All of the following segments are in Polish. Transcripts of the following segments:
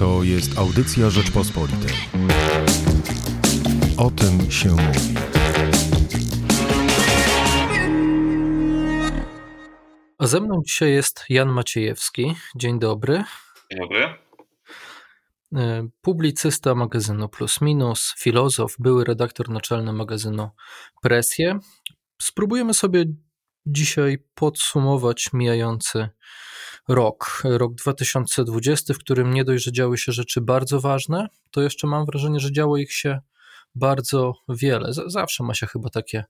To jest audycja Rzeczpospolitej. O tym się mówi. A ze mną dzisiaj jest Jan Maciejewski. Dzień dobry. Dzień dobry. E, publicysta magazynu Plus Minus, filozof, były redaktor naczelny magazynu Presję. Spróbujemy sobie dzisiaj podsumować mijający rok, rok 2020, w którym nie dość, że działy się rzeczy bardzo ważne, to jeszcze mam wrażenie, że działo ich się bardzo wiele. Zawsze ma się chyba takie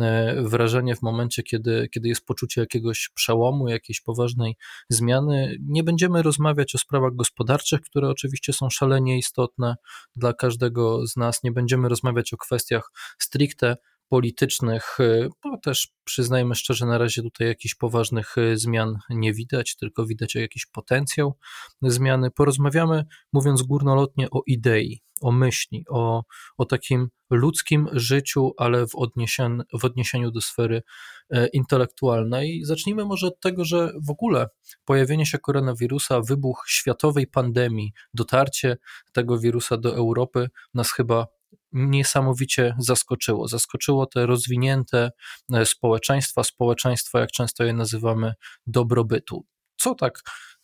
e, wrażenie w momencie, kiedy, kiedy jest poczucie jakiegoś przełomu, jakiejś poważnej zmiany. Nie będziemy rozmawiać o sprawach gospodarczych, które oczywiście są szalenie istotne dla każdego z nas. Nie będziemy rozmawiać o kwestiach stricte politycznych, y, bo też przyznajmy szczerze, na razie tutaj jakichś poważnych y, zmian nie widać, tylko widać jakiś potencjał zmiany. Porozmawiamy, mówiąc górnolotnie, o idei, o myśli, o, o takim ludzkim życiu, ale w odniesieniu, w odniesieniu do sfery e, intelektualnej. Zacznijmy może od tego, że w ogóle pojawienie się koronawirusa, wybuch światowej pandemii, dotarcie tego wirusa do Europy nas chyba niesamowicie zaskoczyło. Zaskoczyło te rozwinięte e, społeczeństwa, społeczeństwa, jak często je nazywamy, dobrobytu. Co tak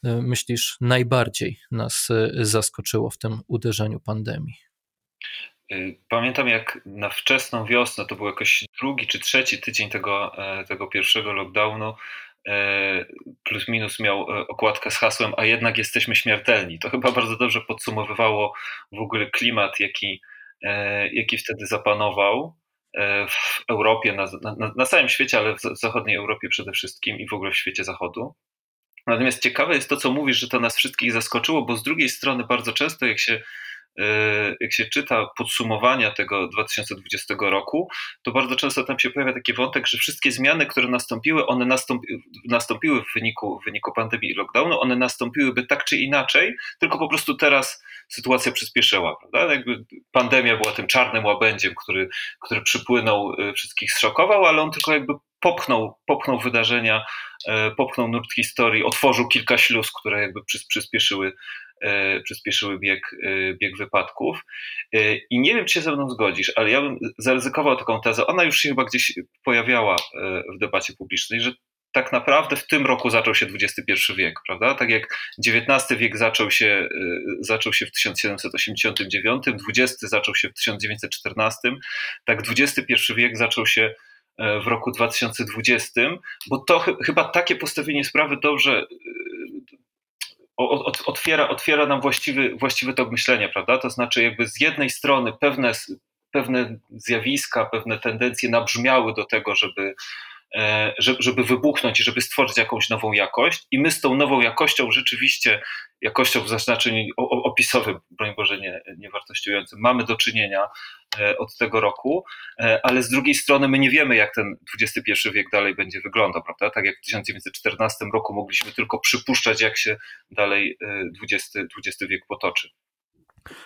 e, myślisz najbardziej nas e, zaskoczyło w tym uderzeniu pandemii? Pamiętam, jak na wczesną wiosnę, to był jakoś drugi czy trzeci tydzień tego, tego pierwszego lockdownu, plus minus miał okładkę z hasłem, a jednak jesteśmy śmiertelni. To chyba bardzo dobrze podsumowywało w ogóle klimat, jaki, jaki wtedy zapanował e, w Europie, na, na, na całym świecie, ale w zachodniej Europie przede wszystkim i w ogóle w świecie zachodu. Natomiast ciekawe jest to, co mówisz, że to nas wszystkich zaskoczyło, bo z drugiej strony bardzo często, jak się E, jak się czyta podsumowania tego 2020 roku, to bardzo często tam się pojawia taki wątek, że wszystkie zmiany, które nastąpiły, one nastąpi, nastąpiły w wyniku, w wyniku pandemii i lockdownu, one nastąpiłyby tak czy inaczej, tylko po prostu teraz sytuacja przyspieszyła. Prawda? Jakby pandemia była tym czarnym łabędziem, który, który przypłynął, e, wszystkich zszokował, ale on tylko jakby popchnął, popchnął wydarzenia, e, popchnął nurt historii, otworzył kilka śluz, które jakby przyspieszyły E, przyspieszyły bieg, e, bieg wypadków. I nie wiem, czy się ze mną zgodzisz, ale ja bym zaryzykował taką tezę. Ona już się chyba gdzieś pojawiała w debacie publicznej, że tak naprawdę w tym roku zaczął się XXI wiek, prawda? Tak jak XIX wiek zaczął się, zaczął się w 1789, XX zaczął się w 1914, tak XXI wiek zaczął się w roku 2020, bo to ch chyba takie postawienie sprawy dobrze otwiera, otwiera nam właściwy, właściwy tok myślenia, prawda? To znaczy, jakby z jednej strony pewne, pewne zjawiska, pewne tendencje nabrzmiały do tego, żeby, E, żeby wybuchnąć i żeby stworzyć jakąś nową jakość. I my z tą nową jakością rzeczywiście, jakością w zaznaczeniu opisowym, broń Boże, nie, nie mamy do czynienia e, od tego roku, e, ale z drugiej strony my nie wiemy, jak ten XXI wiek dalej będzie wyglądał, prawda? Tak jak w 1914 roku mogliśmy tylko przypuszczać, jak się dalej XX, XX wiek potoczy.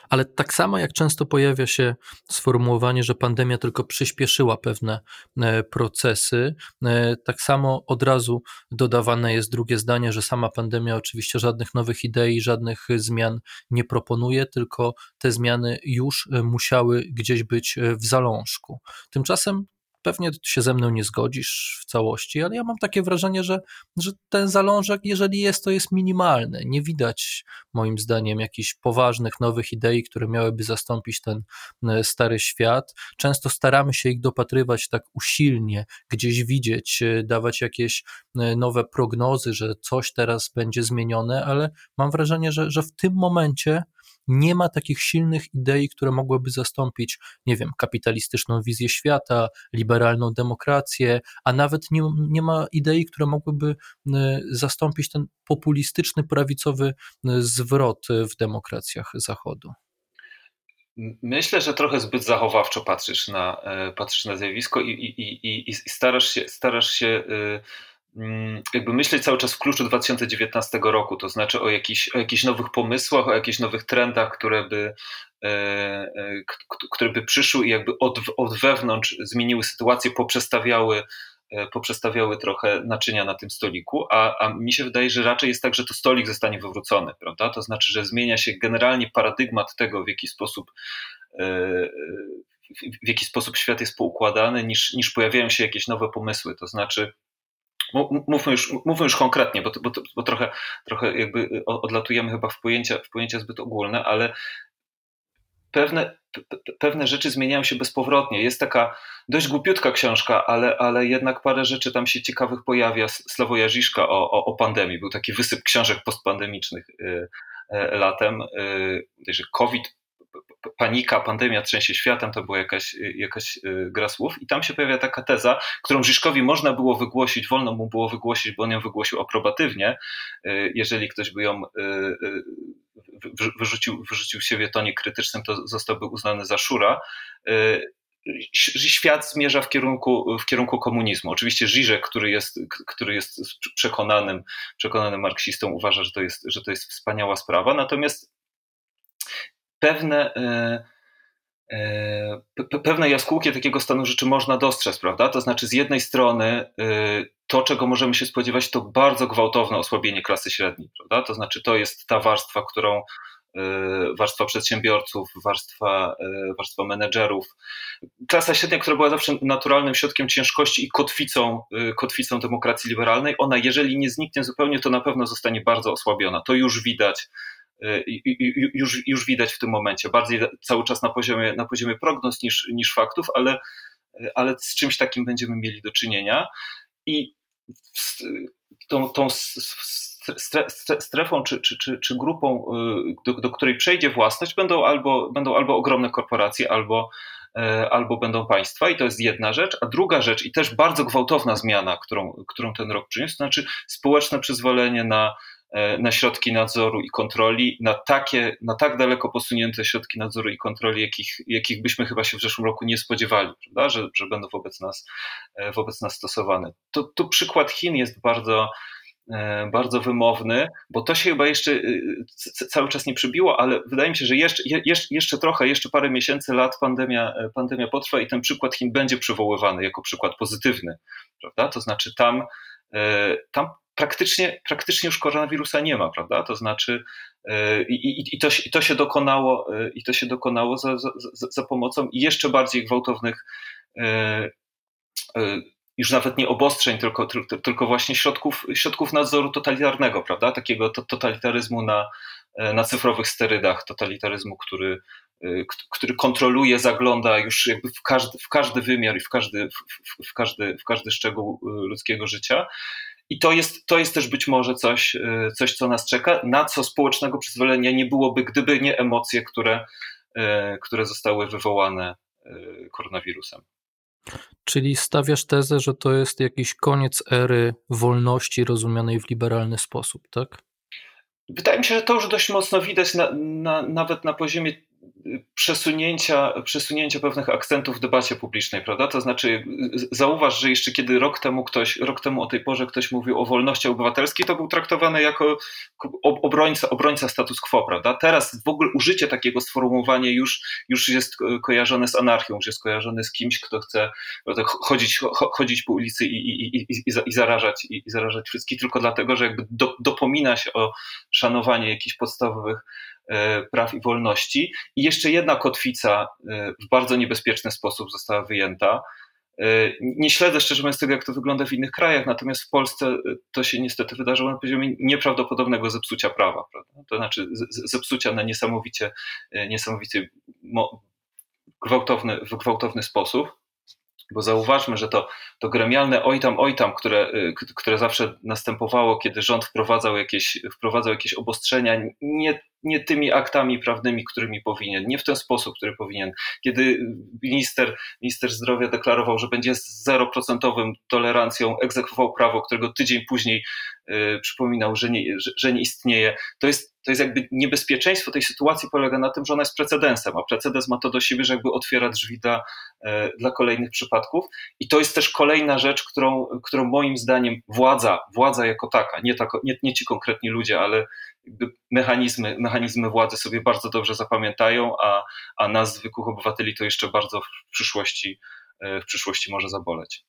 Ale tak samo jak często pojawia się sformułowanie, że pandemia tylko przyspieszyła pewne e, procesy, e, tak samo od razu dodawane jest drugie zdanie, że sama pandemia oczywiście żadnych nowych idei, żadnych zmian nie proponuje, tylko te zmiany już e, musiały gdzieś być w zalążku. Tymczasem Pewnie się ze mną nie zgodzisz w całości, ale ja mam takie wrażenie, że, że ten zalążek, jeżeli jest, to jest minimalny. Nie widać, moim zdaniem, jakichś poważnych, nowych idei, które miałyby zastąpić ten e, stary świat. Często staramy się ich dopatrywać tak usilnie, gdzieś widzieć, e, dawać jakieś e, nowe prognozy, że coś teraz będzie zmienione, ale mam wrażenie, że, że w tym momencie nie ma takich silnych idei, które mogłyby zastąpić, nie wiem, kapitalistyczną wizję świata, liberalną demokrację, a nawet nie, nie ma idei, które mogłyby e, zastąpić ten populistyczny, prawicowy e, zwrot w demokracjach Zachodu. Myślę, że trochę zbyt zachowawczo patrzysz na, e, patrzysz na zjawisko i, i, i, i starasz się, starasz się jakby myśleć cały czas w kluczu 2019 roku, to znaczy o, jakichś, o jakichś nowych pomysłach, o jakichś nowych trendach, które by, e, e, które by przyszły i jakby od, od wewnątrz zmieniły sytuację, poprzestawiały poprzestawiały trochę naczynia na tym stoliku, a, a mi się wydaje, że raczej jest tak, że to stolik zostanie wywrócony, prawda? To znaczy, że zmienia się generalnie paradygmat tego, w jaki sposób w jaki sposób świat jest poukładany, niż, niż pojawiają się jakieś nowe pomysły. To znaczy, mówmy już, mówmy już konkretnie, bo, bo, bo trochę, trochę jakby odlatujemy chyba w pojęcia, w pojęcia zbyt ogólne, ale pewne, pewne rzeczy zmieniają się bezpowrotnie. Jest taka dość głupiutka książka, ale, ale jednak parę rzeczy tam się ciekawych pojawia. Sławoja o, o, o pandemii. Był taki wysyp książek postpandemicznych y, y, latem. Y, że COVID panika, pandemia trzęsie światem, to była jakaś, jakaś y, gra słów. I tam się pojawia taka teza, którą Żyszkowi można było wygłosić, wolno mu było wygłosić, bo on ją wygłosił aprobatywnie, y, jeżeli ktoś by ją y, wyrzucił, wyrzucił siebie tonie krytycznym, to zostałby uznany za szura. Świat zmierza w kierunku, w kierunku komunizmu. Oczywiście Żyżek, który jest, który jest przekonanym, przekonanym marksistą, uważa, że to, jest, że to jest wspaniała sprawa, natomiast pewne, e, e, pewne jaskółki takiego stanu rzeczy można dostrzec, prawda? To znaczy, z jednej strony e, to, czego możemy się spodziewać, to bardzo gwałtowne osłabienie klasy średniej, prawda? To znaczy, to jest ta warstwa, którą warstwa przedsiębiorców, warstwa, warstwa menedżerów. Klasa średnia, która była zawsze naturalnym środkiem ciężkości i kotwicą, kotwicą demokracji liberalnej, ona jeżeli nie zniknie zupełnie, to na pewno zostanie bardzo osłabiona. To już widać już, już widać w tym momencie. Bardziej cały czas na poziomie, na poziomie prognoz niż, niż faktów, ale, ale z czymś takim będziemy mieli do czynienia. I tą, tą strefą czy, czy, czy, czy grupą, y, do, do której przejdzie własność, będą albo, będą albo ogromne korporacje, albo, e, albo będą państwa, i to jest jedna rzecz. A druga rzecz, i też bardzo gwałtowna zmiana, którą, którą ten rok przyniósł, to znaczy społeczne przyzwolenie na E, na środki nadzoru i kontroli, na takie, na tak daleko posunięte środki nadzoru i kontroli, jakich, jakich byśmy chyba się w zeszłym roku nie spodziewali, prawda? Że, że będą wobec nas, e, wobec nas stosowane. To, tu przykład Chin jest bardzo, e, bardzo wymowny, bo to się chyba jeszcze cały czas nie przybiło, ale wydaje mi się, że jeszcze, jeszcze trochę, jeszcze parę miesięcy, lat pandemia, pandemia potrwa i ten przykład Chin będzie przywoływany jako przykład pozytywny, prawda? To znaczy tam, tam praktycznie, praktycznie już koronawirusa nie ma, prawda? To znaczy, e, i, i, i, to, i to się dokonało, e, i to się dokonało za, za, za pomocą jeszcze bardziej gwałtownych, e, już nawet nie obostrzeń, tylko, tylko właśnie środków, środków nadzoru totalitarnego, prawda? Takiego totalitaryzmu na, na cyfrowych sterydach, totalitaryzmu, który, który kontroluje, zagląda już w każdy, w każdy wymiar i w każdy, w, w, każdy, w każdy szczegół ludzkiego życia. I to jest, to jest też być może coś, y, coś, co nas czeka, na co społecznego przyzwolenia nie byłoby, gdyby nie emocje, które, y, które zostały wywołane y, koronawirusem. Czyli stawiasz tezę, że to jest jakiś koniec ery wolności rozumianej w liberalny sposób, tak? Wydaje mi się, że to już dość mocno widać na, na, nawet na poziomie przesunięcia, przesunięcia pewnych akcentów w debacie publicznej, prawda? To znaczy, zauważ, że jeszcze kiedy rok temu ktoś, rok temu o tej porze ktoś mówił o wolności obywatelskiej, to był traktowany jako obrońca, obrońca status quo, prawda? Teraz w ogóle użycie takiego sformułowania już, już jest kojarzone z anarchią, już jest kojarzone z kimś, kto chce chodzić, chodzić po ulicy i, i, i, i, zarażać, i, zarażać wszystkich tylko dlatego, że jakby do, dopomina się o szanowanie jakichś podstawowych praw i wolności. I jeszcze jedna kotwica e, w bardzo niebezpieczny sposób została wyjęta. E, nie śledzę szczerze mówiąc tego, jak to wygląda w innych krajach, natomiast w Polsce to się niestety wydarzyło na poziomie nieprawdopodobnego zepsucia prawa. Prawda? To znaczy zepsucia na niesamowicie, niesamowicie gwałtowny, w gwałtowny sposób. Bo zauważmy, że to, to gremialne oj tam, oj tam, które, które zawsze następowało, kiedy rząd wprowadzał jakieś, wprowadzał jakieś obostrzenia, nie nie tymi aktami prawnymi, którymi powinien, nie w ten sposób, który powinien. Kiedy minister, minister zdrowia deklarował, że będzie z zeroprocentowym tolerancją egzekwował prawo, którego tydzień później y, przypominał, że nie, że, że nie istnieje, to jest, to jest jakby niebezpieczeństwo tej sytuacji polega na tym, że ona jest precedensem, a precedens ma to do siebie, że jakby otwiera drzwi dla, y, dla kolejnych przypadków. I to jest też kolejna rzecz, którą, którą moim zdaniem władza, władza jako taka, nie, ta, nie, nie ci konkretni ludzie, ale mechanizmy, mechanizmy władzy sobie bardzo dobrze zapamiętają, a, a nas, zwykłych obywateli, to jeszcze bardzo w przyszłości, e, w przyszłości może zaboleć.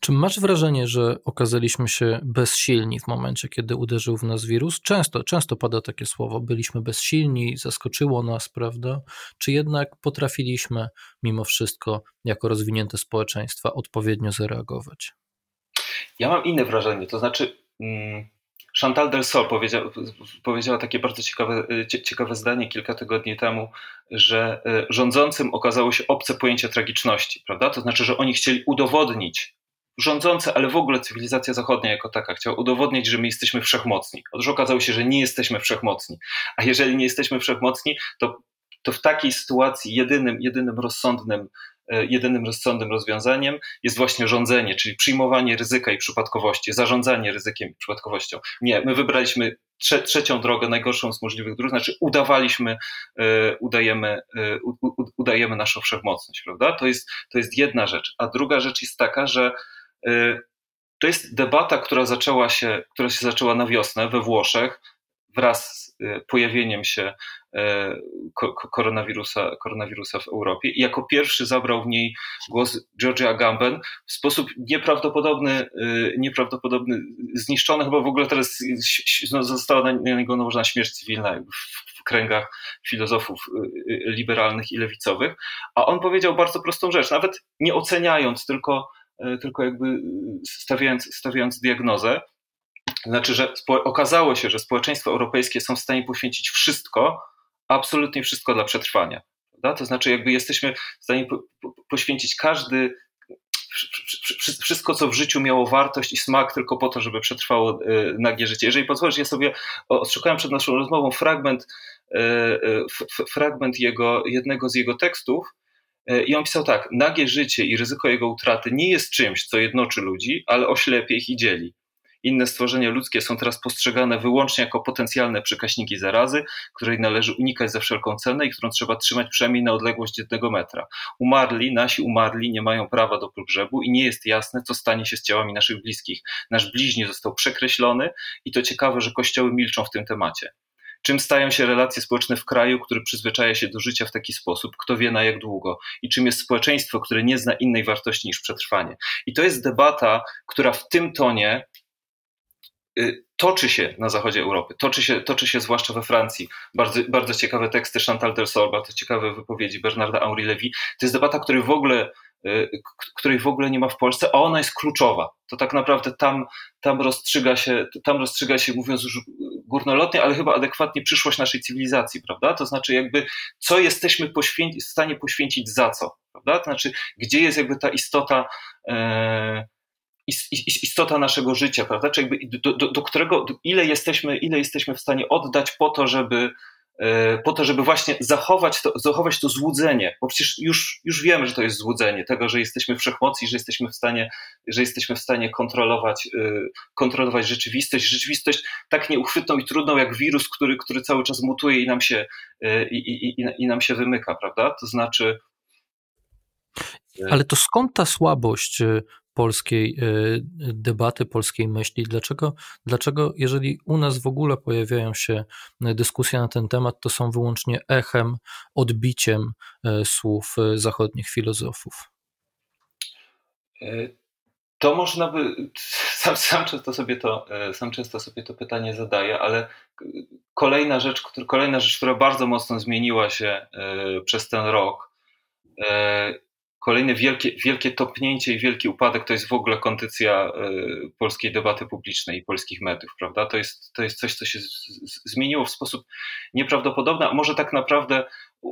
Czy masz wrażenie, że okazaliśmy się bezsilni w momencie, kiedy uderzył w nas wirus? Często, często pada takie słowo, byliśmy bezsilni, zaskoczyło nas, prawda? Czy jednak potrafiliśmy mimo wszystko, jako rozwinięte społeczeństwa, odpowiednio zareagować? Ja mam inne wrażenie, to znaczy mm, Chantal del Sol powiedziała, takie bardzo ciekawe, ciekawe zdanie kilka tygodni temu, że e, rządzącym okazało się obce pojęcie tragiczności, prawda? To znaczy, że oni chcieli udowodnić, rządzące, ale w ogóle cywilizacja zachodnia jako taka chciała udowodnić, że my jesteśmy wszechmocni. Otóż okazało się, że nie jesteśmy wszechmocni. A jeżeli nie jesteśmy wszechmocni, to, to w takiej sytuacji jedynym, jedynym rozsądnym E, jedynym rozsądnym rozwiązaniem jest właśnie rządzenie, czyli przyjmowanie ryzyka i przypadkowości, zarządzanie ryzykiem i przypadkowością. Nie, my wybraliśmy trze trzecią drogę, najgorszą z możliwych dróg, znaczy udawaliśmy, e, udajemy, e, udajemy naszą wszechmocność, prawda? To jest, to jest jedna rzecz. A druga rzecz jest taka, że to jest debata, która zaczęła się, która się zaczęła na wiosnę we Włoszech wraz z pojawieniem się E, koronawirusa, koronawirusa w Europie. I jako pierwszy zabrał w niej głos George Agamben w sposób nieprawdopodobny, e, nieprawdopodobny zniszczony. Chyba w ogóle teraz no, została na niego nałożona śmierć cywilna w kręgach filozofów e, liberalnych i lewicowych. A on powiedział bardzo prostą rzecz, nawet nie oceniając, tylko, tylko jakby stawiając, stawiając diagnozę. Znaczy, że okazało się, że społeczeństwa europejskie są w stanie poświęcić wszystko, absolutnie wszystko dla przetrwania. Prawda? To znaczy, jakby jesteśmy w stanie poświęcić każdy, wszystko, co w życiu miało wartość i smak, tylko po to, żeby przetrwało e, nagie życie. Jeżeli pozwolisz, ja sobie odszukałem przed naszą rozmową fragment, e, e, fragment jego, jednego z jego tekstów. I on pisał tak: Nagie życie i ryzyko jego utraty nie jest czymś, co jednoczy ludzi, ale oślepie ich i dzieli. Inne stworzenia ludzkie są teraz postrzegane wyłącznie jako potencjalne przekaźniki zarazy, której należy unikać za wszelką cenę i którą trzeba trzymać przynajmniej na odległość jednego metra. Umarli, nasi umarli nie mają prawa do pogrzebu i nie jest jasne, co stanie się z ciałami naszych bliskich. Nasz bliźni został przekreślony i to ciekawe, że kościoły milczą w tym temacie czym stają się relacje społeczne w kraju, który przyzwyczaja się do życia w taki sposób, kto wie na jak długo, i czym jest społeczeństwo, które nie zna innej wartości niż przetrwanie. I to jest debata, która w tym tonie toczy się na zachodzie Europy, toczy się, toczy się zwłaszcza we Francji. Bardzo, bardzo ciekawe teksty Chantal Delsol, bardzo ciekawe wypowiedzi Bernarda Henri Levy. To jest debata, której w ogóle y, której w ogóle nie ma w Polsce, a ona jest kluczowa. To tak naprawdę tam, tam, rozstrzyga, się, tam rozstrzyga się, mówiąc już górnolotnie, ale chyba adekwatnie przyszłość naszej cywilizacji, prawda? To znaczy jakby, co jesteśmy poświęci, w stanie poświęcić za co, prawda? To znaczy, gdzie jest jakby ta istota, e, istota naszego życia, prawda? Czy do, do, do którego, ile, jesteśmy, ile jesteśmy w stanie oddać po to, żeby, e, po to, żeby właśnie zachować to, zachować to złudzenie, bo przecież już, już wiemy, że to jest złudzenie tego, że jesteśmy wszechmocni, że jesteśmy w stanie, że jesteśmy w stanie kontrolować, e, kontrolować rzeczywistość, rzeczywistość tak nieuchwytną i trudną jak wirus, który, który cały czas mutuje i nam się, e, i, i, i, i nam się wymyka, prawda? To znaczy, ale to skąd ta słabość polskiej y, debaty, polskiej myśli. Dlaczego, dlaczego, jeżeli u nas w ogóle pojawiają się dyskusje na ten temat, to są wyłącznie echem, odbiciem y, słów zachodnich filozofów? To można by, sam, sam, często sobie to, sam często sobie to pytanie zadaję, ale kolejna rzecz, kolejna rzecz, która bardzo mocno zmieniła się przez ten rok, Kolejne wielkie, wielkie topnięcie i wielki upadek to jest w ogóle kondycja e, polskiej debaty publicznej i polskich mediów, prawda? To jest, to jest coś, co się zmieniło w sposób nieprawdopodobny, a może tak naprawdę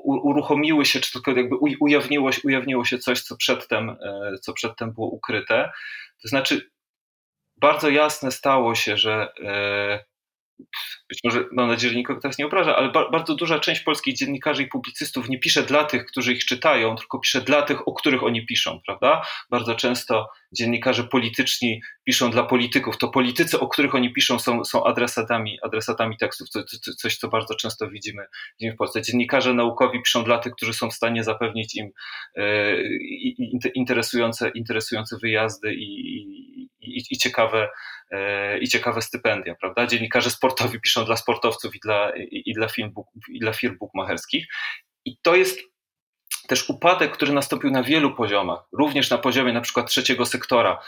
uruchomiły się, czy tylko jakby ujawniło, ujawniło się coś, co przedtem, e, co przedtem było ukryte. To znaczy, bardzo jasne stało się, że e, być może, mam nadzieję, że nikogo teraz nie obraża, ale ba bardzo duża część polskich dziennikarzy i publicystów nie pisze dla tych, którzy ich czytają, tylko pisze dla tych, o których oni piszą, prawda? Bardzo często dziennikarze polityczni piszą dla polityków, to politycy, o których oni piszą, są, są adresatami, adresatami tekstów, co, co, coś, co bardzo często widzimy, w Polsce. Dziennikarze naukowi piszą dla tych, którzy są w stanie zapewnić im e, interesujące, interesujące wyjazdy i, i, i ciekawe E, i ciekawe stypendia, prawda? Dziennikarze sportowi piszą dla sportowców i dla, i, i dla, firm, i dla firm bookmacherskich. I to jest też upadek, który nastąpił na wielu poziomach, również na poziomie na przykład trzeciego sektora.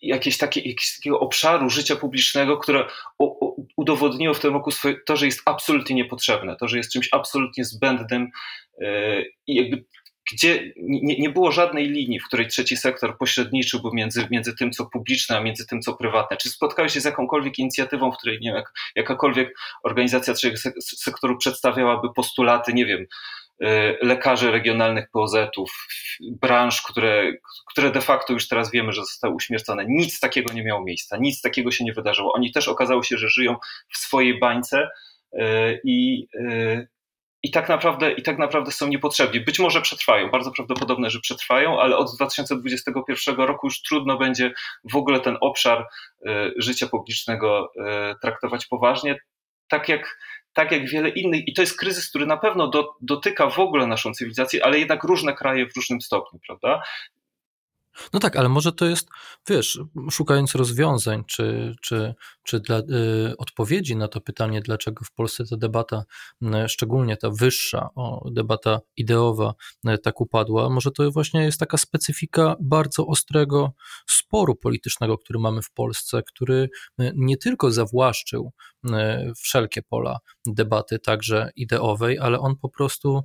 jakieś takie, jakiegoś takiego obszaru życia publicznego, które udowodniło w tym roku swoje, to, że jest absolutnie niepotrzebne, to, że jest czymś absolutnie zbędnym i jakby gdzie nie, nie było żadnej linii, w której trzeci sektor pośredniczyłby między, między tym, co publiczne, a między tym, co prywatne. Czy spotkałeś się z jakąkolwiek inicjatywą, w której nie wiem, jak, jakakolwiek organizacja trzeciego sektoru przedstawiałaby postulaty, nie wiem, y, lekarzy regionalnych POZ-ów, branż, które, które de facto już teraz wiemy, że zostały uśmiercone. Nic takiego nie miało miejsca, nic takiego się nie wydarzyło. Oni też okazało się, że żyją w swojej bańce y, i, y, i tak naprawdę, i tak naprawdę są niepotrzebni. Być może przetrwają, bardzo prawdopodobne, że przetrwają, ale od 2021 roku już trudno będzie w ogóle ten obszar y, życia publicznego y, traktować poważnie, tak jak, tak jak wiele innych. I to jest kryzys, który na pewno do, dotyka w ogóle naszą cywilizację, ale jednak różne kraje w różnym stopniu, prawda? No tak, ale może to jest, wiesz, szukając rozwiązań, czy, czy, czy dla, y, odpowiedzi na to pytanie, dlaczego w Polsce ta debata, y, szczególnie ta wyższa, o, debata ideowa, y, tak upadła, może to właśnie jest taka specyfika bardzo ostrego sporu politycznego, który mamy w Polsce, który y, nie tylko zawłaszczył y, wszelkie pola debaty, także ideowej, ale on po prostu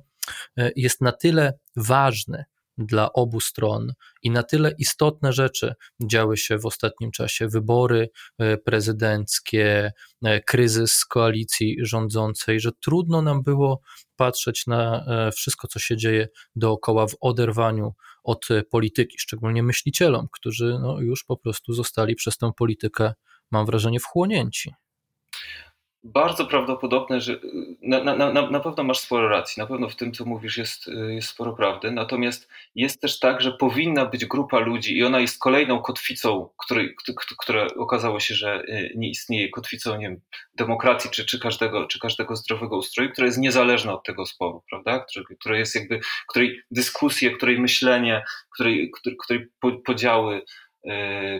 y, jest na tyle ważny, dla obu stron. I na tyle istotne rzeczy działy się w ostatnim czasie. Wybory e, prezydenckie, e, kryzys koalicji rządzącej, że trudno nam było patrzeć na e, wszystko, co się dzieje dookoła w oderwaniu od polityki, szczególnie myślicielom, którzy no, już po prostu zostali przez tę politykę, mam wrażenie, wchłonięci bardzo prawdopodobne, że na, na, na, na pewno masz sporo racji, na pewno w tym, co mówisz, jest, jest sporo prawdy. Natomiast jest też tak, że powinna być grupa ludzi i ona jest kolejną kotwicą, której, która okazało się, że y, nie istnieje, kotwicą nie wiem, demokracji czy, czy, każdego, czy każdego zdrowego ustroju, która jest niezależna od tego sporu, prawda? Która jest jakby, której dyskusje, której myślenie, której, której podziały E,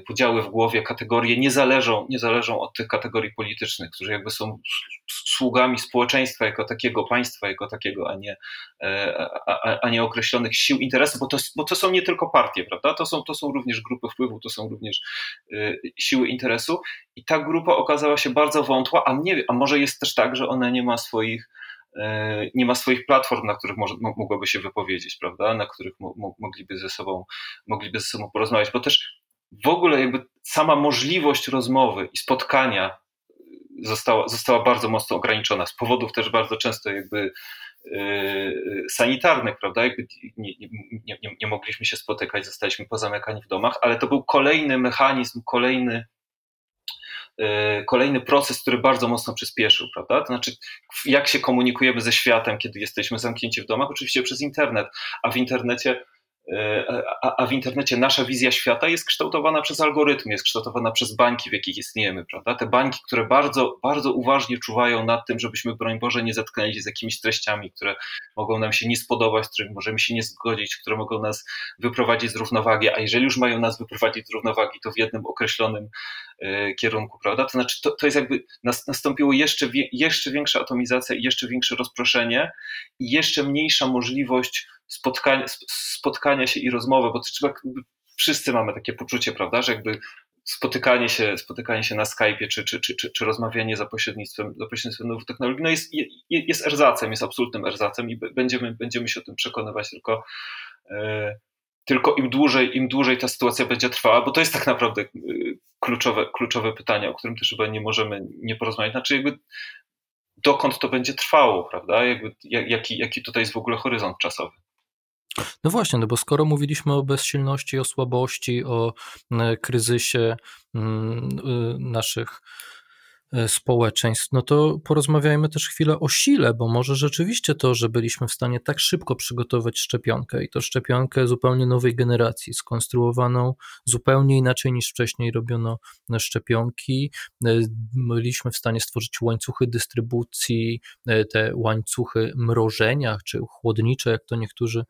podziały w głowie, kategorie nie zależą, nie zależą od tych kategorii politycznych, którzy jakby są sługami społeczeństwa jako takiego, państwa jako takiego, a nie, e, a, a nie określonych sił interesów, bo to, bo to są nie tylko partie, prawda? To są, to są również grupy wpływu, to są również e, siły interesu i ta grupa okazała się bardzo wątła, a nie a może jest też tak, że ona nie ma swoich nie ma swoich platform, na których może, mogłaby się wypowiedzieć, prawda? Na których mo, mogliby ze sobą, mogliby ze sobą porozmawiać, bo też w ogóle jakby sama możliwość rozmowy i spotkania została, została bardzo mocno ograniczona z powodów też bardzo często jakby yy, sanitarnych, prawda? Jakby nie, nie, nie, nie mogliśmy się spotykać, zostaliśmy pozamykani w domach, ale to był kolejny mechanizm, kolejny yy, kolejny proces, który bardzo mocno przyspieszył, prawda? To znaczy, jak się komunikujemy ze światem, kiedy jesteśmy zamknięci w domach? Oczywiście przez internet, a w internecie a, a, w internecie nasza wizja świata jest kształtowana przez algorytmy, jest kształtowana przez bańki, w jakich istniejemy, prawda? Te bańki, które bardzo, bardzo uważnie czuwają nad tym, żebyśmy, broń Boże, nie zetknęli się z jakimiś treściami, które mogą nam się nie spodobać, z którymi możemy się nie zgodzić, które mogą nas wyprowadzić z równowagi, a jeżeli już mają nas wyprowadzić z równowagi, to w jednym określonym y, kierunku, prawda? To znaczy, to, to jest jakby, nas, nastąpiło jeszcze, jeszcze większa atomizacja i jeszcze większe rozproszenie i jeszcze mniejsza możliwość spotkania, spotkania się i rozmowy, bo to trzeba, wszyscy mamy takie poczucie, prawda, że jakby spotykanie się, spotykanie się na Skype'ie czy, czy, czy, czy, czy rozmawianie za pośrednictwem, za pośrednictwem nowych technologii no jest, jest erzacem, jest absolutnym erzacem i będziemy, będziemy się o tym przekonywać tylko, e, tylko im dłużej, im dłużej ta sytuacja będzie trwała, bo to jest tak naprawdę e, kluczowe, kluczowe pytanie, o którym też chyba nie możemy nie porozmawiać. Znaczy jakby dokąd to będzie trwało, prawda? Jakby, jaki, jaki tutaj jest w ogóle horyzont czasowy? No właśnie, no bo skoro mówiliśmy o bezsilności, o słabości, o e, kryzysie mm, y, naszych społeczeństw, no to porozmawiajmy też chwilę o sile, bo może rzeczywiście to, że byliśmy w stanie tak szybko przygotować szczepionkę i to szczepionkę zupełnie nowej generacji, skonstruowaną zupełnie inaczej niż wcześniej robiono szczepionki, e, byliśmy w stanie stworzyć łańcuchy dystrybucji, e, te łańcuchy mrożenia, czy chłodnicze, jak to niektórzy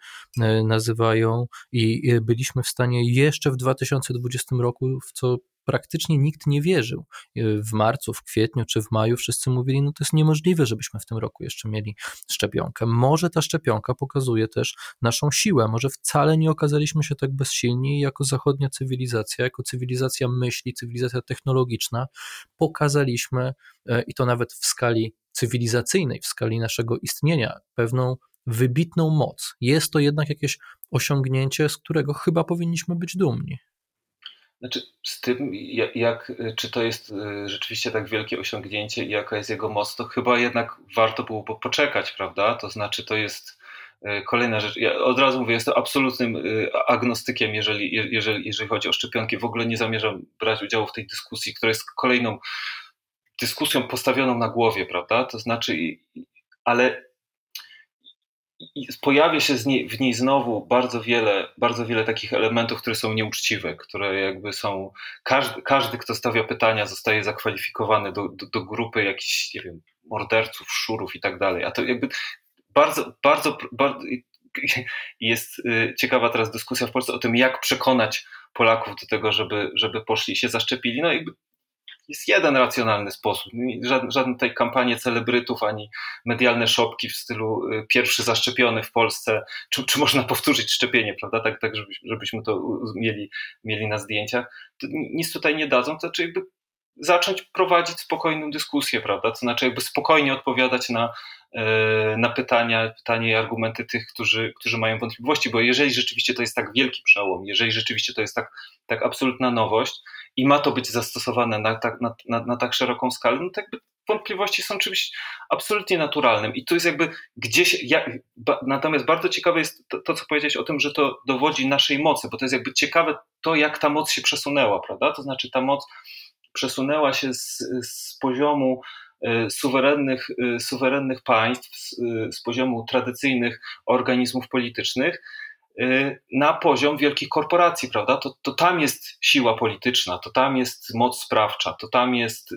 nazywają, i byliśmy w stanie jeszcze w 2020 roku, w co praktycznie nikt nie wierzył. W marcu, w kwietniu czy w maju wszyscy mówili, no to jest niemożliwe, żebyśmy w tym roku jeszcze mieli szczepionkę. Może ta szczepionka pokazuje też naszą siłę, może wcale nie okazaliśmy się tak bezsilni jako zachodnia cywilizacja, jako cywilizacja myśli, cywilizacja technologiczna, pokazaliśmy e, i to nawet w skali cywilizacyjnej, w skali naszego istnienia, pewną wybitną moc. Jest to jednak jakieś osiągnięcie, z którego chyba powinniśmy być dumni. Znaczy, z tym, jak, jak, czy to jest y, rzeczywiście tak wielkie osiągnięcie i jaka jest jego moc, to chyba jednak warto było poczekać, prawda? To znaczy, to jest y, kolejna rzecz. Ja od razu mówię, jestem absolutnym y, agnostykiem, jeżeli, jeżeli, jeżeli chodzi o szczepionki. W ogóle nie zamierzam brać udziału w tej dyskusji, która jest kolejną dyskusją postawioną na głowie, prawda? To znaczy, ale i pojawia się w niej znowu bardzo wiele, bardzo wiele takich elementów, które są nieuczciwe, które jakby są. Każdy, każdy kto stawia pytania, zostaje zakwalifikowany do, do, do grupy jakichś, nie wiem, morderców, szurów i tak dalej. A to jakby bardzo, bardzo, bardzo jest y, ciekawa teraz dyskusja w Polsce o tym, jak przekonać Polaków do tego, żeby, żeby poszli i się zaszczepili. No jakby jest jeden racjonalny sposób. Żadne, żadne tej kampanie celebrytów, ani medialne szopki w stylu y, pierwszy zaszczepiony w Polsce, czy, czy można powtórzyć szczepienie, prawda? Tak, tak żebyśmy to mieli, mieli na zdjęciach. Nic tutaj nie dadzą, to znaczy jakby zacząć prowadzić spokojną dyskusję, prawda? To znaczy jakby spokojnie odpowiadać na, e, na pytania, pytania i argumenty tych, którzy, którzy mają wątpliwości, bo jeżeli rzeczywiście to jest tak wielki przełom, jeżeli rzeczywiście to jest tak, tak absolutna nowość i ma to być zastosowane na tak, na, na, na tak szeroką skalę, no to jakby wątpliwości są czymś absolutnie naturalnym i to jest jakby gdzieś, ja, ba, natomiast bardzo ciekawe jest to, to, co powiedziałeś o tym, że to dowodzi naszej mocy, bo to jest jakby ciekawe to, jak ta moc się przesunęła, prawda? To znaczy ta moc przesunęła się z, z poziomu e, suwerennych, e, suwerennych państw, z, e, z poziomu tradycyjnych organizmów politycznych na poziom wielkich korporacji, prawda? To, to tam jest siła polityczna, to tam jest moc sprawcza, to tam jest,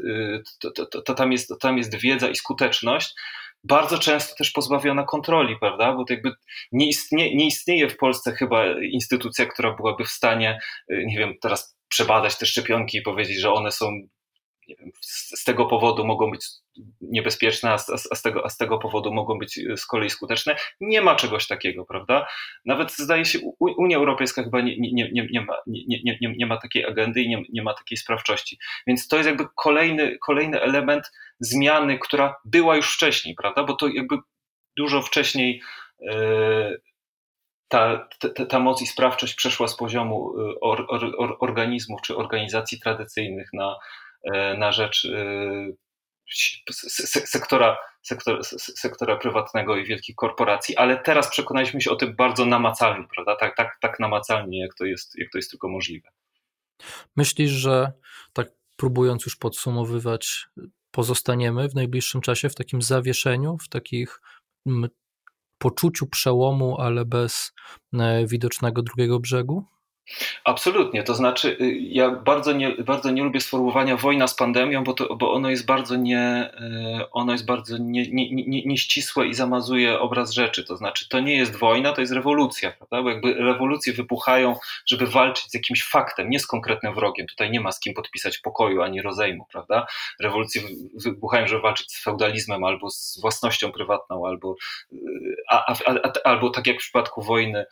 to, to, to, tam jest, to tam jest wiedza i skuteczność, bardzo często też pozbawiona kontroli, prawda? Bo to jakby nie, istnie, nie istnieje w Polsce chyba instytucja, która byłaby w stanie, nie wiem, teraz przebadać te szczepionki i powiedzieć, że one są wiem, z, tego powodu mogą być niebezpieczne, a z, a, z tego, a z tego powodu mogą być z kolei skuteczne. Nie ma czegoś takiego, prawda? Nawet zdaje się, Unia Europejska chyba nie, nie, nie, nie, ma, nie, nie, nie, ma takiej agendy i nie, nie ma takiej sprawczości. Więc to jest jakby kolejny, kolejny element zmiany, która była już wcześniej, prawda? Bo to jakby dużo wcześniej. Yy, ta, ta, ta moc i sprawczość przeszła z poziomu y, or, or, organizmów czy organizacji tradycyjnych na, na rzecz y, sektora, sektora, sektora prywatnego i wielkich korporacji, ale teraz przekonaliśmy się o tym bardzo namacalnie, prawda? Tak, tak, tak namacalnie, jak to, jest, jak to jest tylko możliwe. Myślisz, że tak próbując już podsumowywać, pozostaniemy w najbliższym czasie w takim zawieszeniu, w takich poczuciu przełomu, ale bez e, widocznego drugiego brzegu? Absolutnie, to znaczy y, ja bardzo nie, bardzo nie lubię sformułowania wojna z pandemią, bo, to, bo ono jest bardzo, nie, y, ono jest bardzo nie, nie, nie, nieścisłe i zamazuje obraz rzeczy. To znaczy to nie jest wojna, to jest rewolucja, prawda? Bo jakby rewolucje wybuchają, żeby walczyć z jakimś faktem, nie z konkretnym wrogiem. Tutaj nie ma z kim podpisać pokoju ani rozejmu, prawda? Rewolucje wybuchają, żeby walczyć z feudalizmem albo z własnością prywatną, albo, y, a, a, a, albo tak jak w przypadku wojny,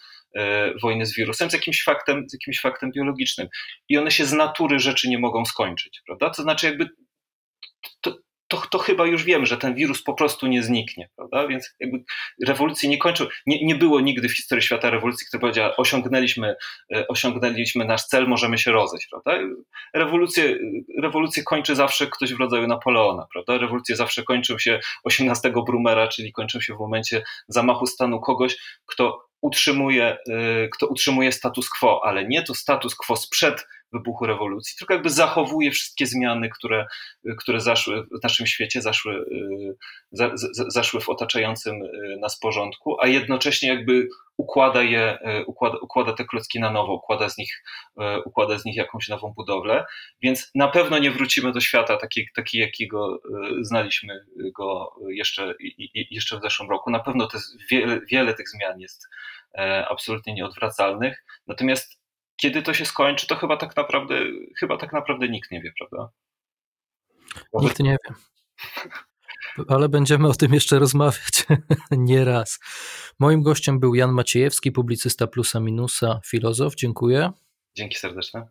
wojny z wirusem, z jakimś faktem, z jakimś faktem biologicznym. I one się z natury rzeczy nie mogą skończyć, prawda? To znaczy, jakby to, to, to chyba już wiem, że ten wirus po prostu nie zniknie, prawda? Więc jakby rewolucje nie kończą. Nie, nie było nigdy w historii świata rewolucji, która powiedziała, osiągnęliśmy, e, osiągnęliśmy nasz cel, możemy się rozejść, prawda? Rewolucje, rewolucje kończy zawsze ktoś w rodzaju Napoleona, prawda? Rewolucje zawsze kończą się 18 Brumera, czyli kończą się w momencie zamachu stanu kogoś, kto utrzymuje, y, kto utrzymuje status quo, ale nie to status quo sprzed wybuchu rewolucji, tylko jakby zachowuje wszystkie zmiany, które, które zaszły w naszym świecie, zaszły, y, za, zaszły w otaczającym y, nas porządku, a jednocześnie jakby układa je, układa, układa te klocki na nowo, układa z, nich, układa z nich jakąś nową budowlę, więc na pewno nie wrócimy do świata taki, taki jakiego znaliśmy go jeszcze, jeszcze w zeszłym roku. Na pewno to jest wiele, wiele tych zmian jest absolutnie nieodwracalnych. Natomiast kiedy to się skończy, to chyba tak naprawdę, chyba tak naprawdę nikt nie wie, prawda? Może... Nikt nie wie. Ale będziemy o tym jeszcze rozmawiać nie raz. Moim gościem był Jan Maciejewski, publicysta plusa minusa, filozof. Dziękuję. Dzięki serdeczne.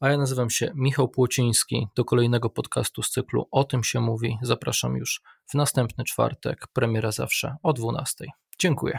A ja nazywam się Michał Płociński. Do kolejnego podcastu z cyklu O tym się mówi. Zapraszam już w następny czwartek. Premiera zawsze o 12. Dziękuję.